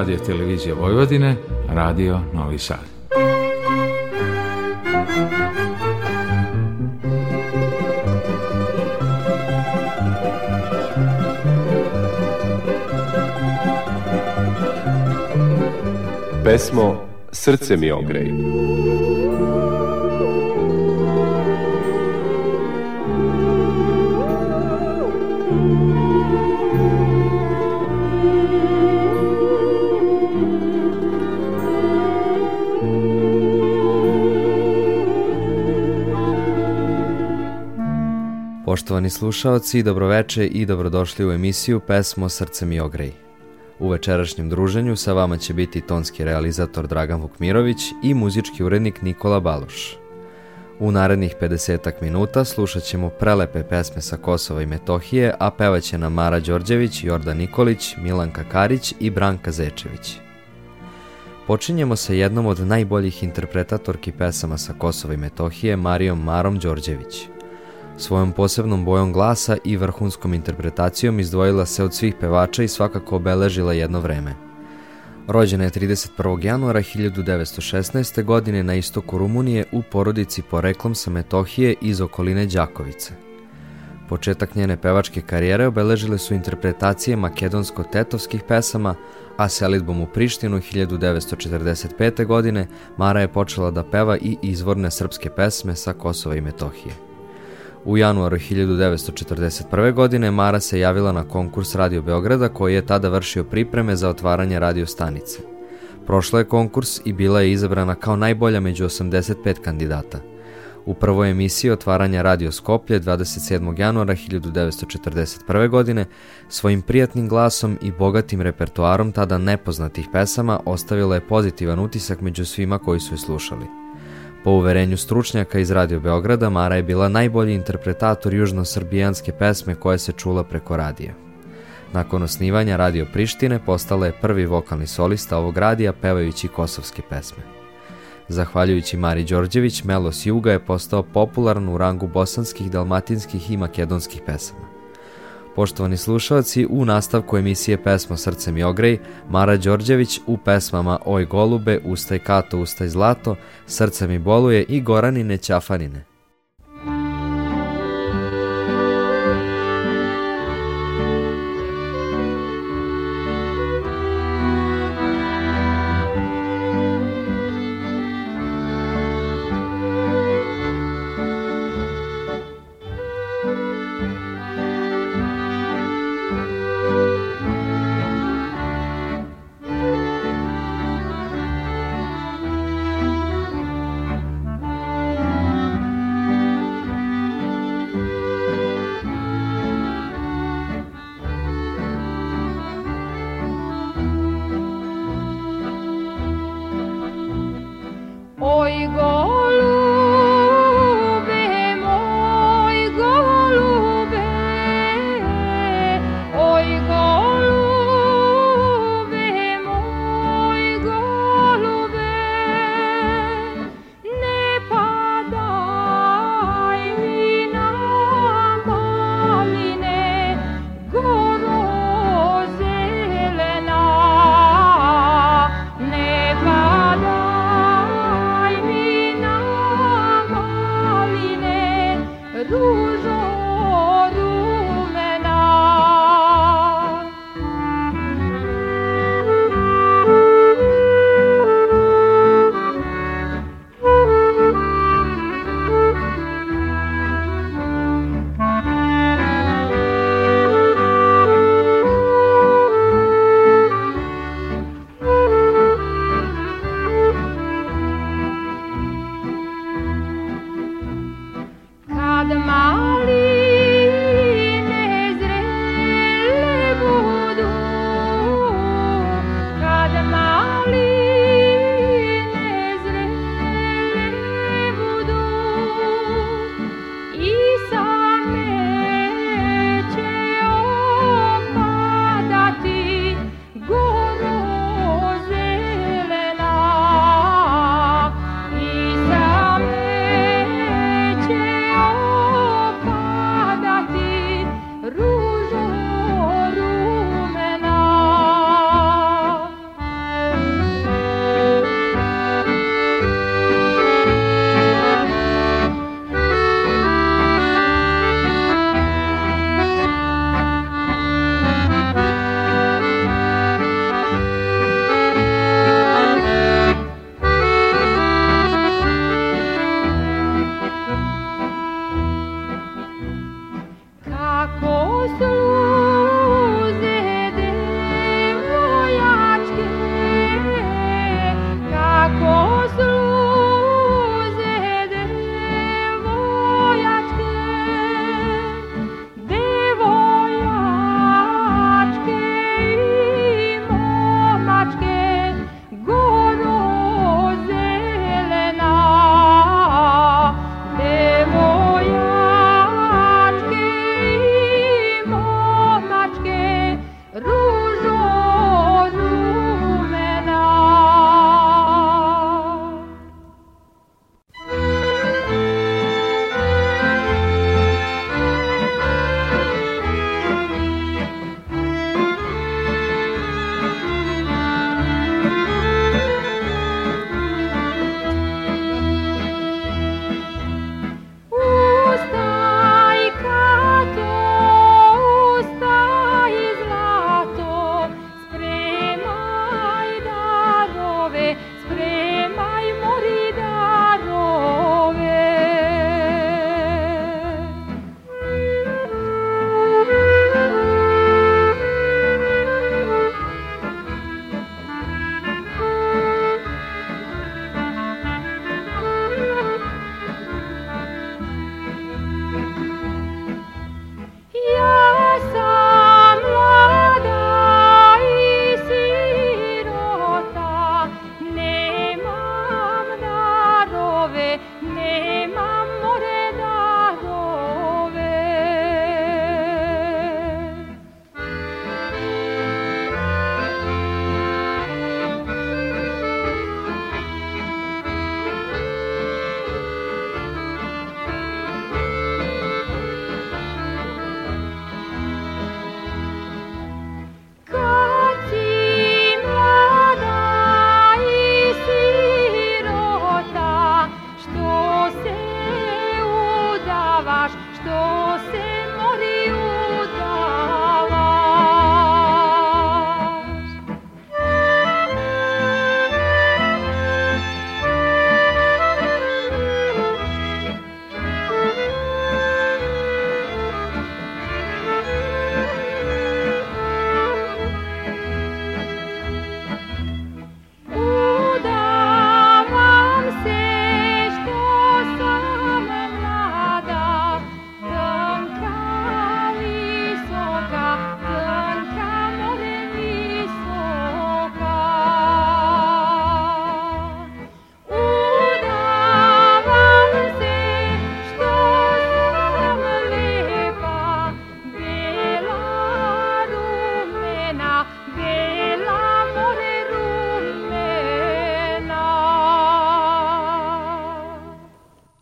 Radio Televizija Vojvodine, Radio Novi Sad. Pesmo Srce mi ogrej. Poštovani slušaoci, dobroveče i dobrodošli u emisiju Pesmo Srce mi ogrej. U večerašnjem druženju sa vama će biti tonski realizator Dragan Vukmirović i muzički urednik Nikola Baloš. U narednih 50 minuta slušat ćemo prelepe pesme sa Kosova i Metohije, a pevaće nam Mara Đorđević, Jordan Nikolić, Milanka Karić i Branka Zečević. Počinjemo sa jednom od najboljih interpretatorki pesama sa Kosova i Metohije, Marijom Marom Đorđević – Svojom posebnom bojom glasa i vrhunskom interpretacijom izdvojila se od svih pevača i svakako obeležila jedno vreme. Rođena je 31. januara 1916. godine na istoku Rumunije u porodici poreklom sa Metohije iz okoline Đakovice. Početak njene pevačke karijere obeležile su interpretacije makedonsko-tetovskih pesama, a selitbom u Prištinu 1945. godine Mara je počela da peva i izvorne srpske pesme sa Kosova i Metohije. U januaru 1941. godine Mara se javila na konkurs Radio Beograda koji je tada vršio pripreme za otvaranje radio stanice. Prošla je konkurs i bila je izabrana kao najbolja među 85 kandidata. U prvoj emisiji otvaranja Radio Skoplje 27. januara 1941. godine svojim prijatnim glasom i bogatim repertoarom tada nepoznatih pesama ostavila je pozitivan utisak među svima koji su je slušali. Po uverenju stručnjaka iz Radio Beograda, Mara je bila najbolji interpretator južnosrbijanske pesme koja se čula preko radija. Nakon osnivanja Radio Prištine postala je prvi vokalni solista ovog radija pevajući kosovske pesme. Zahvaljujući Mari Đorđević, Melos Juga je postao popularan u rangu bosanskih, dalmatinskih i makedonskih pesama. Poštovani slušalci, u nastavku emisije Pesmo Srce mi ogrej, Mara Đorđević u pesmama Oj golube, Ustaj kato, ustaj zlato, Srce mi boluje i Goranine Ćafanine.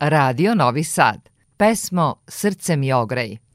Radio Novi Sad. Pesmo Srce mi ogrej.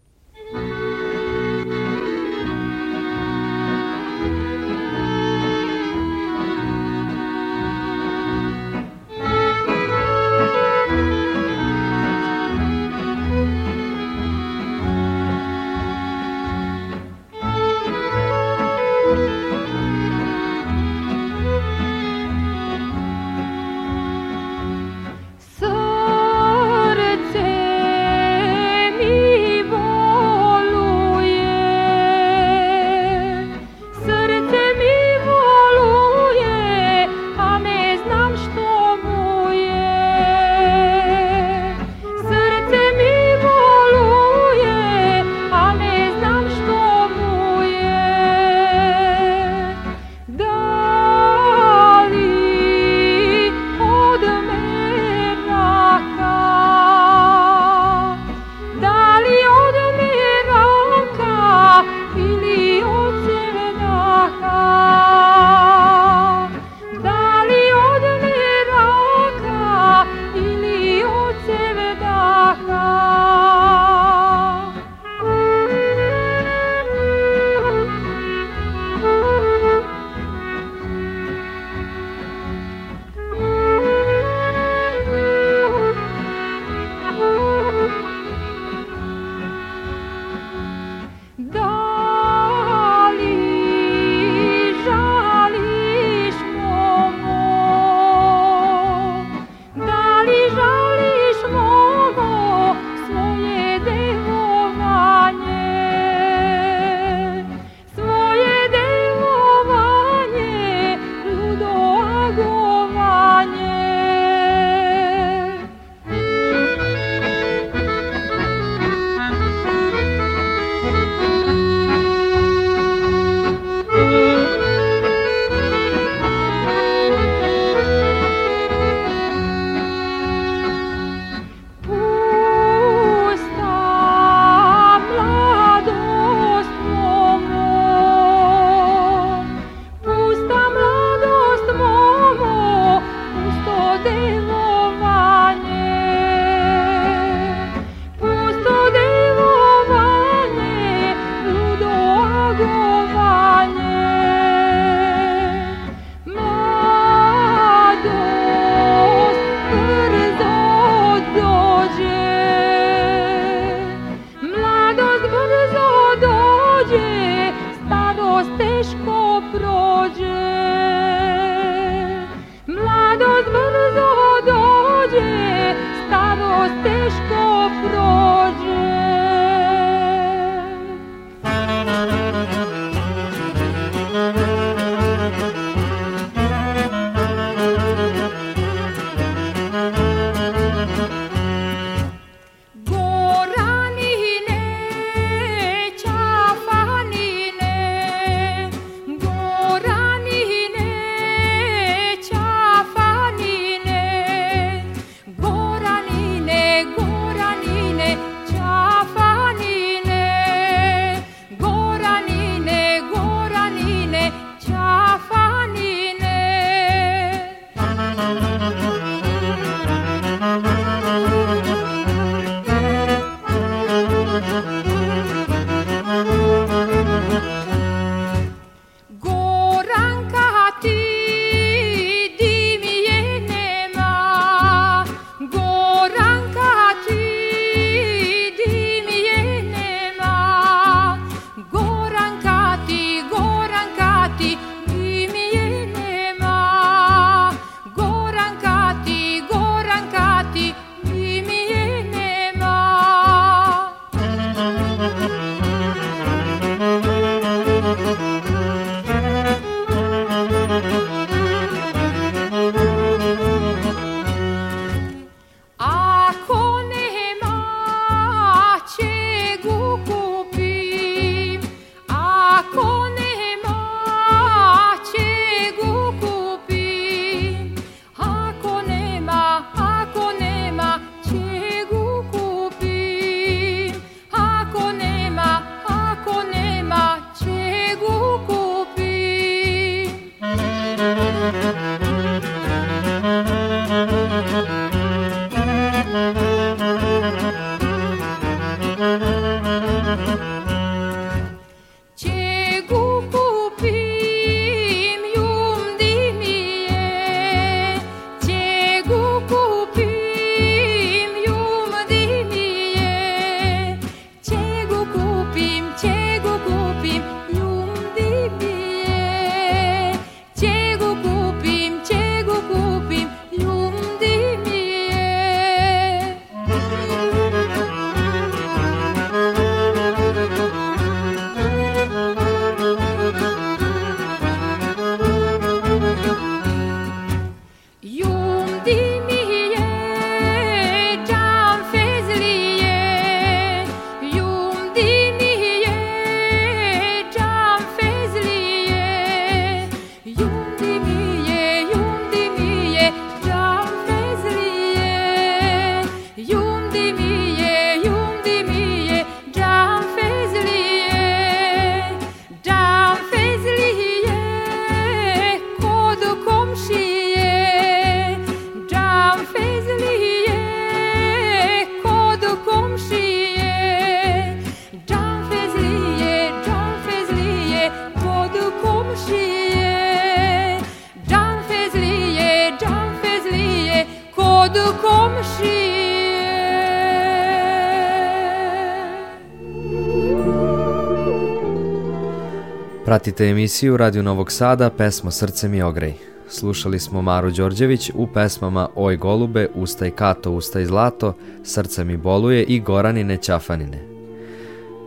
Pratite emisiju Radio Novog Sada Pesma Srce mi ogrej. Slušali smo Maru Đorđević u pesmama Oj golube, Ustaj kato, ustaj zlato, Srce mi boluje i Goranine Ćafanine.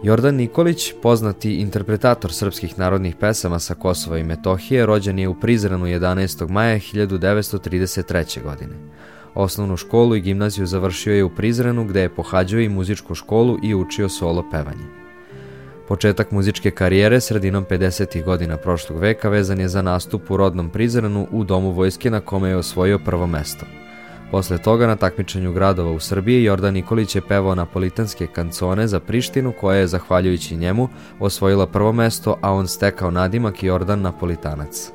Jordan Nikolić, poznati interpretator srpskih narodnih pesama sa Kosova i Metohije, rođen je u Prizrenu 11. maja 1933. godine. Osnovnu školu i gimnaziju završio je u Prizrenu gde je pohađao i muzičku školu i učio solo pevanje. Početak muzičke karijere sredinom 50. godina prošlog veka vezan je za nastup u rodnom Prizrenu u Domu vojske na kome je osvojio prvo mesto. Posle toga na takmičenju gradova u Srbiji Jordan Nikolić je pevao napolitanske kancone za Prištinu koja je, zahvaljujući njemu, osvojila prvo mesto, a on stekao nadimak Jordan Napolitanac.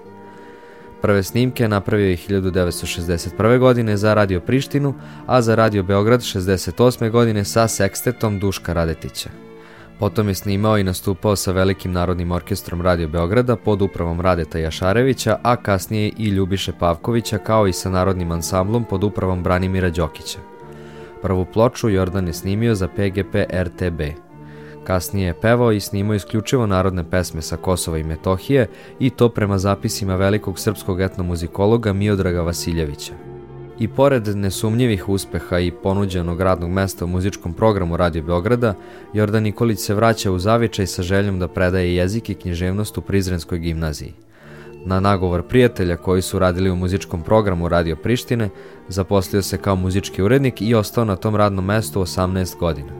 Prve snimke napravio je 1961. godine za Radio Prištinu, a za Radio Beograd 68. godine sa sekstetom Duška Radetića. Potom je snimao i nastupao sa Velikim narodnim orkestrom Radio Beograda pod upravom Radeta Jašarevića, a kasnije i Ljubiše Pavkovića kao i sa narodnim ansamblom pod upravom Branimira Đokića. Prvu ploču Jordan je snimio za PGP RTB. Kasnije je pevao i snimao isključivo narodne pesme sa Kosova i Metohije i to prema zapisima velikog srpskog etnomuzikologa Miodraga Vasiljevića. I pored nesumnjivih uspeha i ponuđenog radnog mesta u muzičkom programu Radio Beograda, Jordan Nikolić se vraća u zavičaj sa željom da predaje jezik i književnost u Prizrenskoj gimnaziji. Na nagovor prijatelja koji su radili u muzičkom programu Radio Prištine, zaposlio se kao muzički urednik i ostao na tom radnom mestu 18 godina.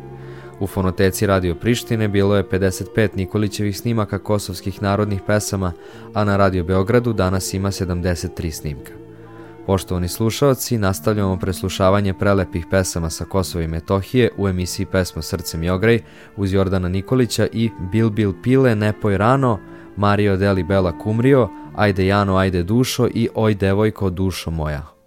U fonoteci Radio Prištine bilo je 55 Nikolićevih snimaka kosovskih narodnih pesama, a na Radio Beogradu danas ima 73 snimka. Poštovani slušalci, nastavljamo preslušavanje prelepih pesama sa Kosova i Metohije u emisiji Pesma Srcem i ogrej uz Jordana Nikolića i Bil Bil Pile, Nepoj rano, Mario Deli Bela Kumrio, Ajde Jano, Ajde dušo i Oj devojko, dušo moja.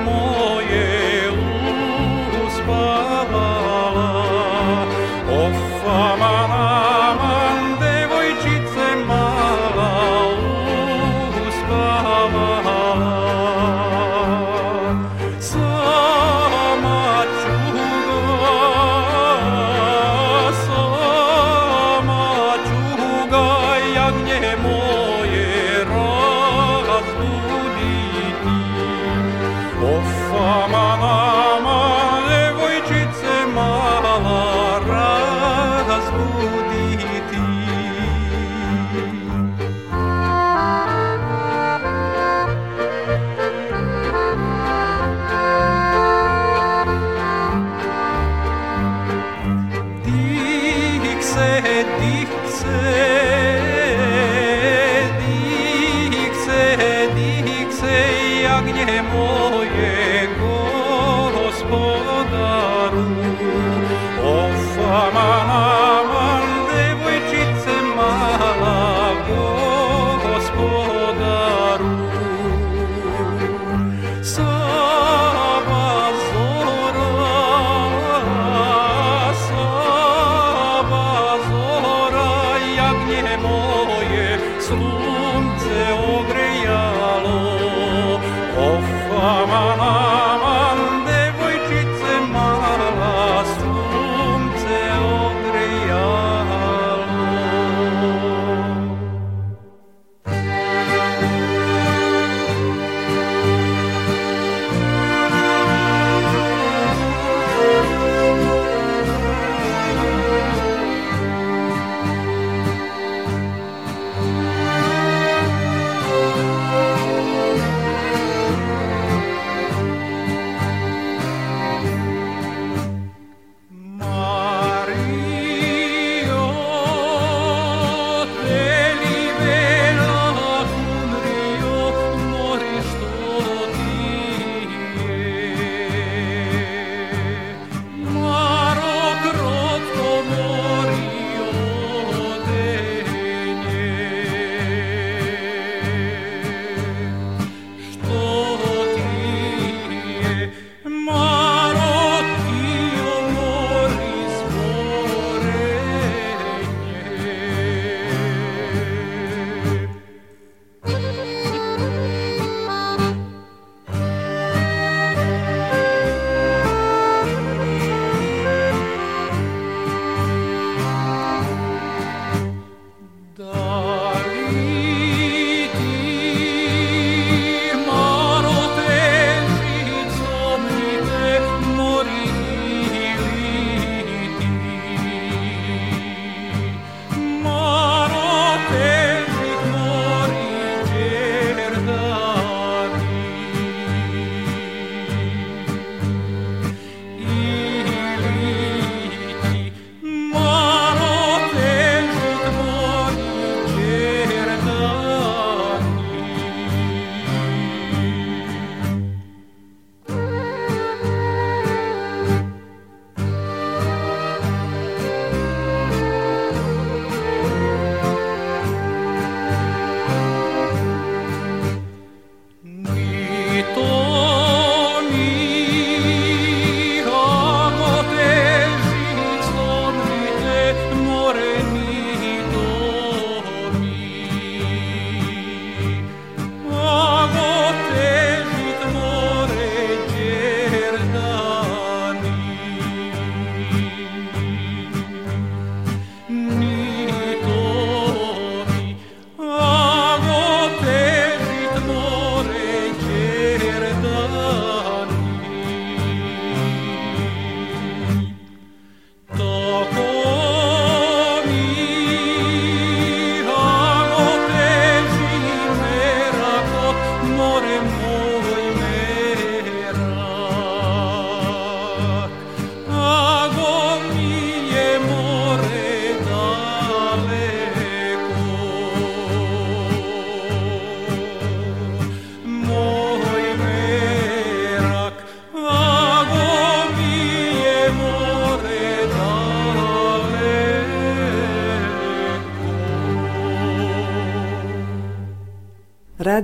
mi.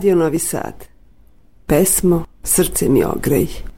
Radio Novi Sad. Pesmo Srce mi ogrej.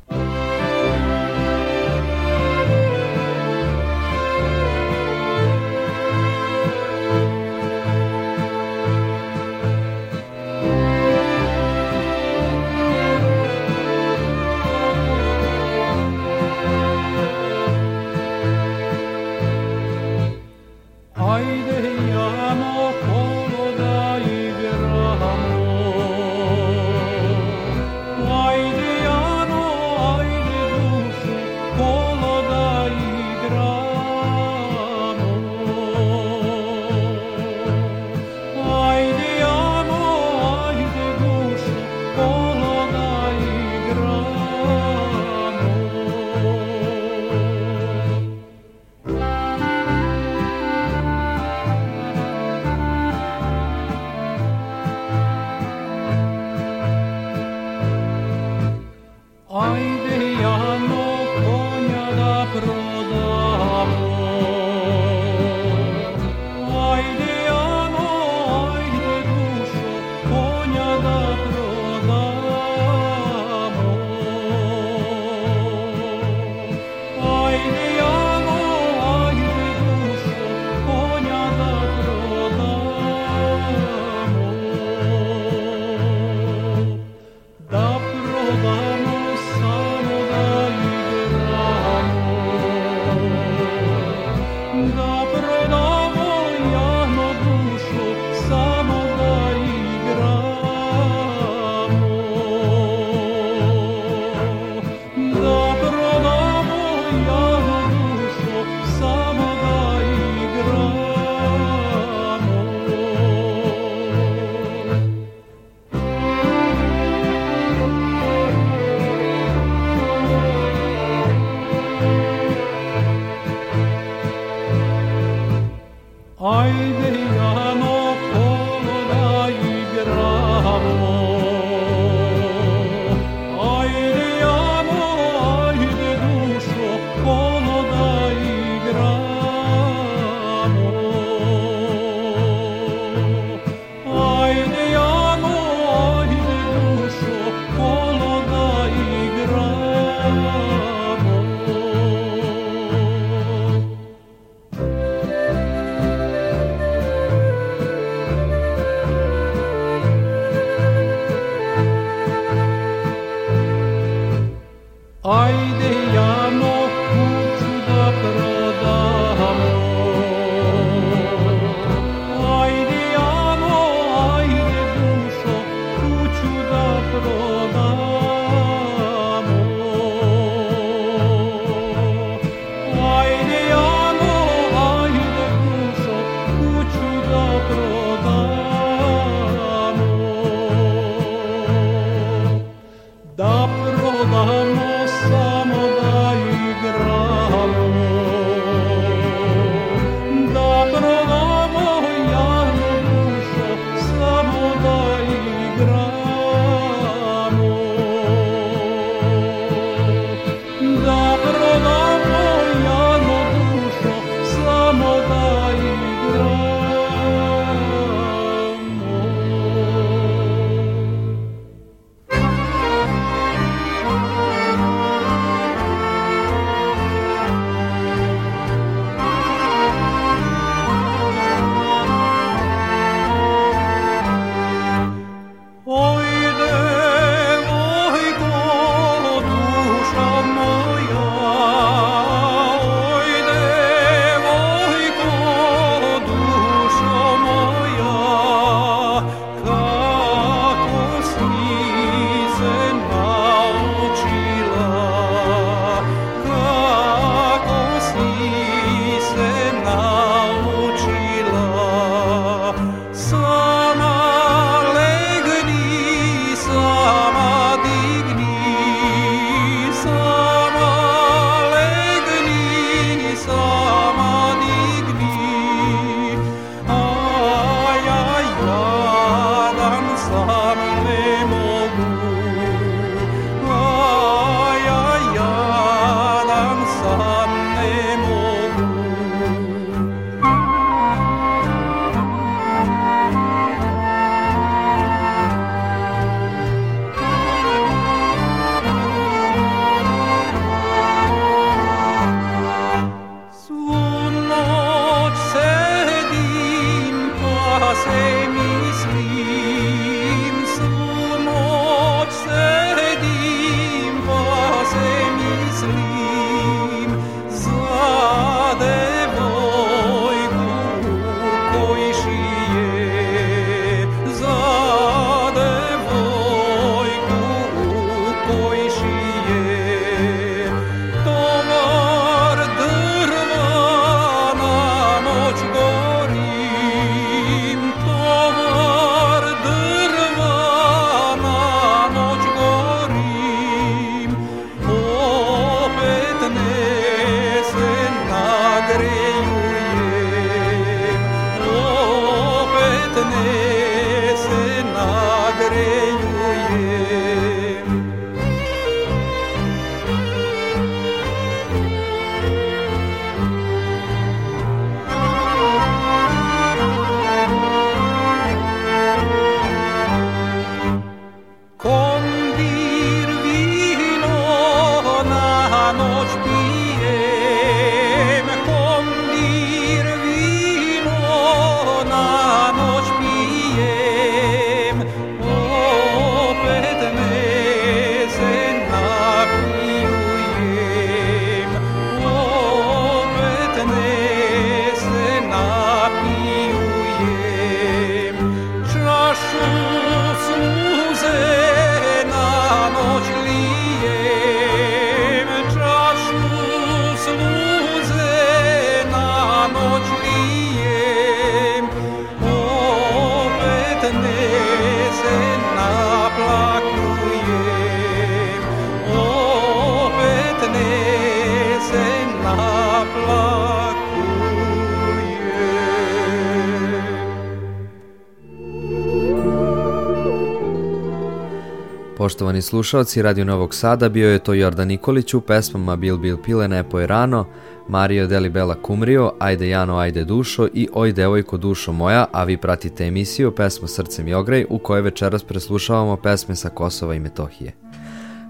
Poštovani slušalci Radio Novog Sada, bio je to Jordan Nikolić u pesmama Bil Bil Pile Nepo je rano, Mario Deli Bela Kumrio, Ajde Jano, Ajde Dušo i Oj devojko dušo moja, a vi pratite emisiju Pesmo Srcem i ogrej u kojoj večeras preslušavamo pesme sa Kosova i Metohije.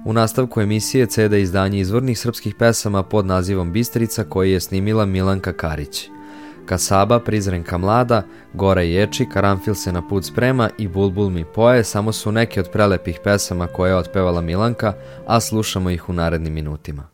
U nastavku emisije CD izdanje izvornih srpskih pesama pod nazivom Bistrica koji je snimila Milanka Karić. Kasaba, Prizrenka mlada, Gora ječi, Karanfil se na put sprema i Bulbul mi poje samo su neke od prelepih pesama koje je otpevala Milanka, a slušamo ih u narednim minutima.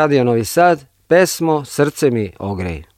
Radio Novi Sad, pesmo Srce mi ogrej.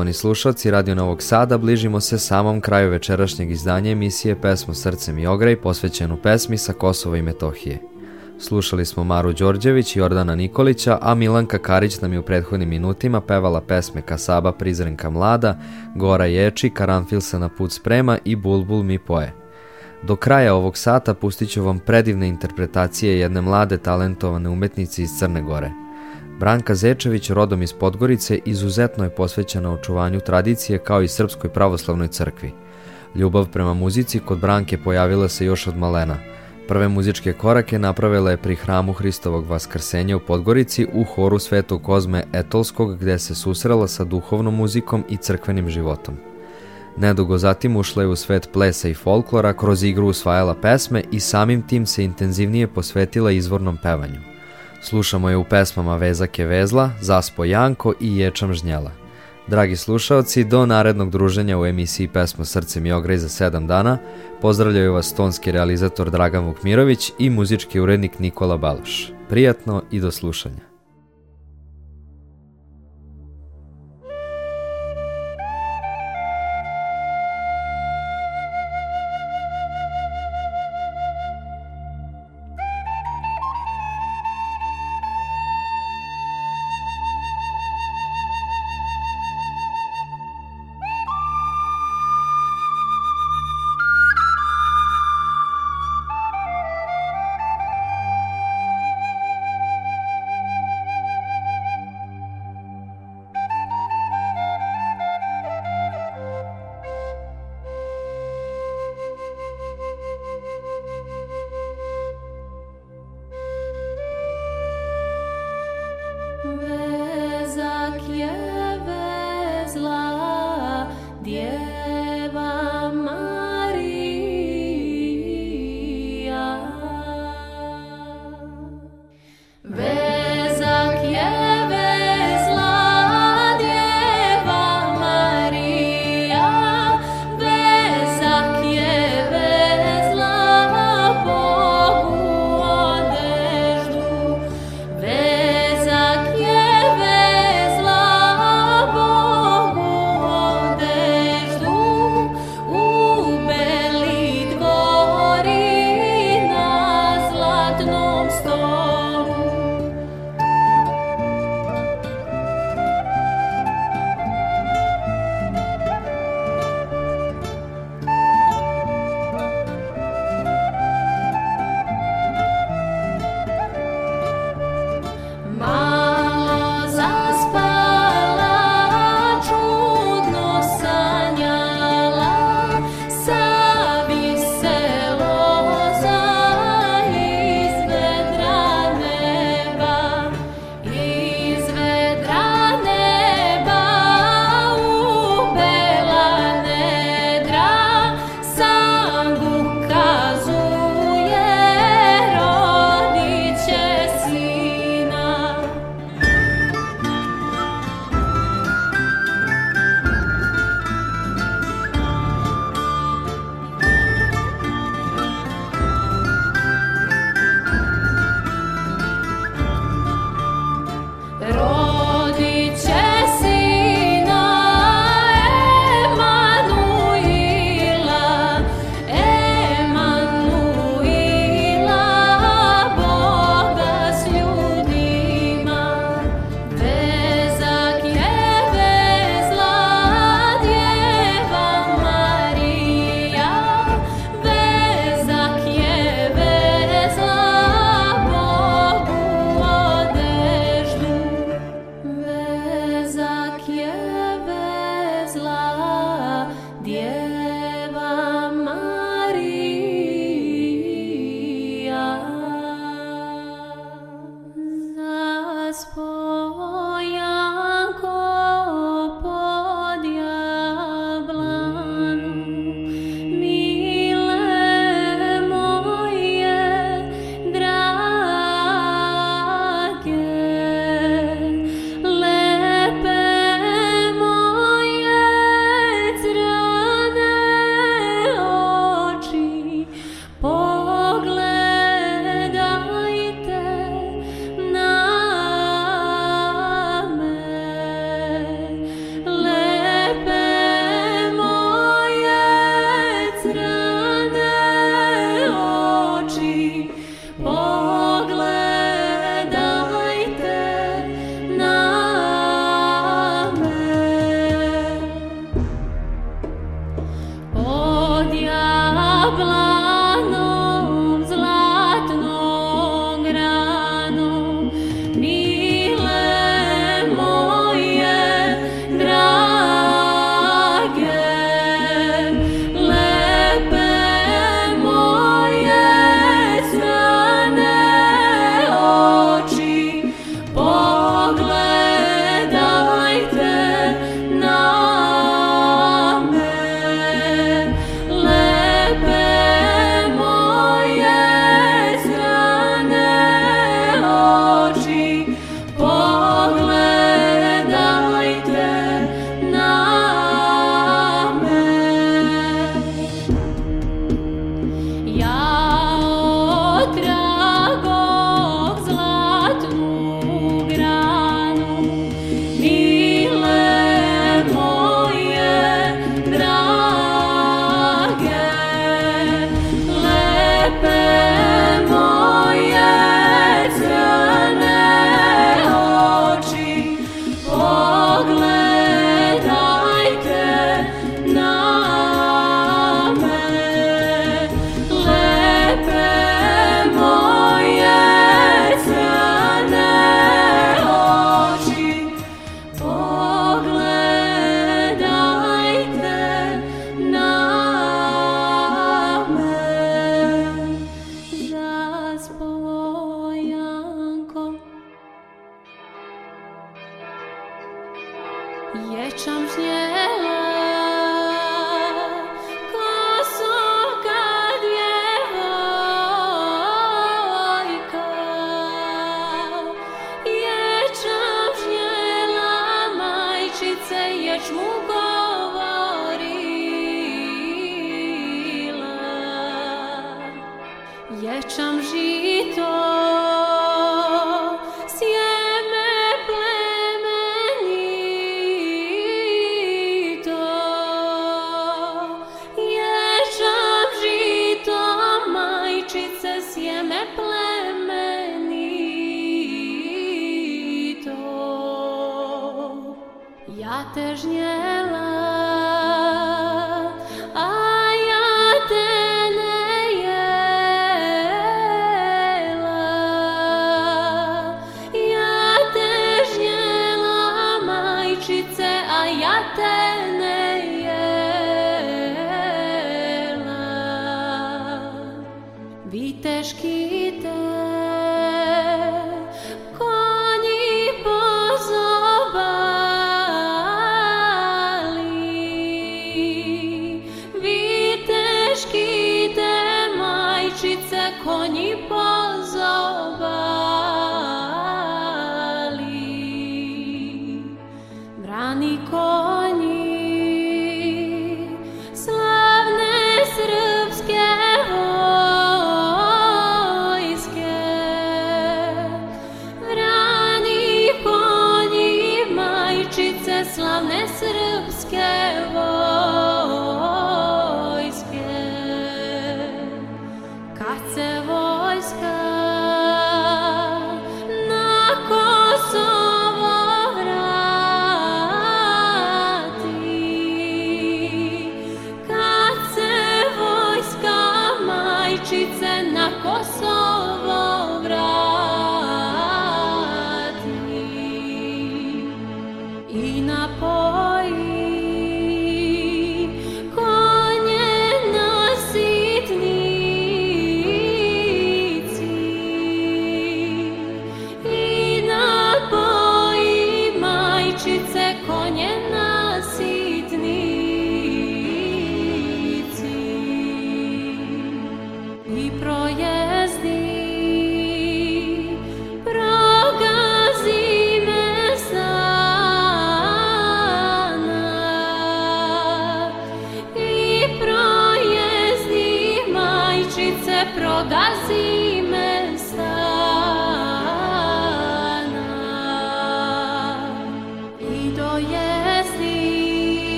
Poštovani slušalci Radio Novog Sada, bližimo se samom kraju večerašnjeg izdanja emisije Pesmo srcem i ograj posvećenu pesmi sa Kosova i Metohije. Slušali smo Maru Đorđević i Jordana Nikolića, a Milanka Karić nam je u prethodnim minutima pevala pesme Kasaba Prizrenka mlada, Gora Ječi, Karanfil se na put sprema i Bulbul mi poje. Do kraja ovog sata pustit ću vam predivne interpretacije jedne mlade talentovane umetnice iz Crne Gore – Branka Zečević, rodom iz Podgorice, izuzetno je posvećena očuvanju tradicije kao i Srpskoj pravoslavnoj crkvi. Ljubav prema muzici kod Branke pojavila se još od malena. Prve muzičke korake napravila je pri hramu Hristovog Vaskrsenja u Podgorici u horu Svetog Kozme Etolskog gde se susrela sa duhovnom muzikom i crkvenim životom. Nedugo zatim ušla je u svet plesa i folklora, kroz igru usvajala pesme i samim tim se intenzivnije posvetila izvornom pevanju. Slušamo je u pesmama Vezake Vezla, Zaspo Janko i Ječam Žnjela. Dragi slušalci, do narednog druženja u emisiji Pesmo Srce mi ograj za 7 dana pozdravljaju vas tonski realizator Dragan Vukmirović i muzički urednik Nikola Baloš. Prijatno i do slušanja.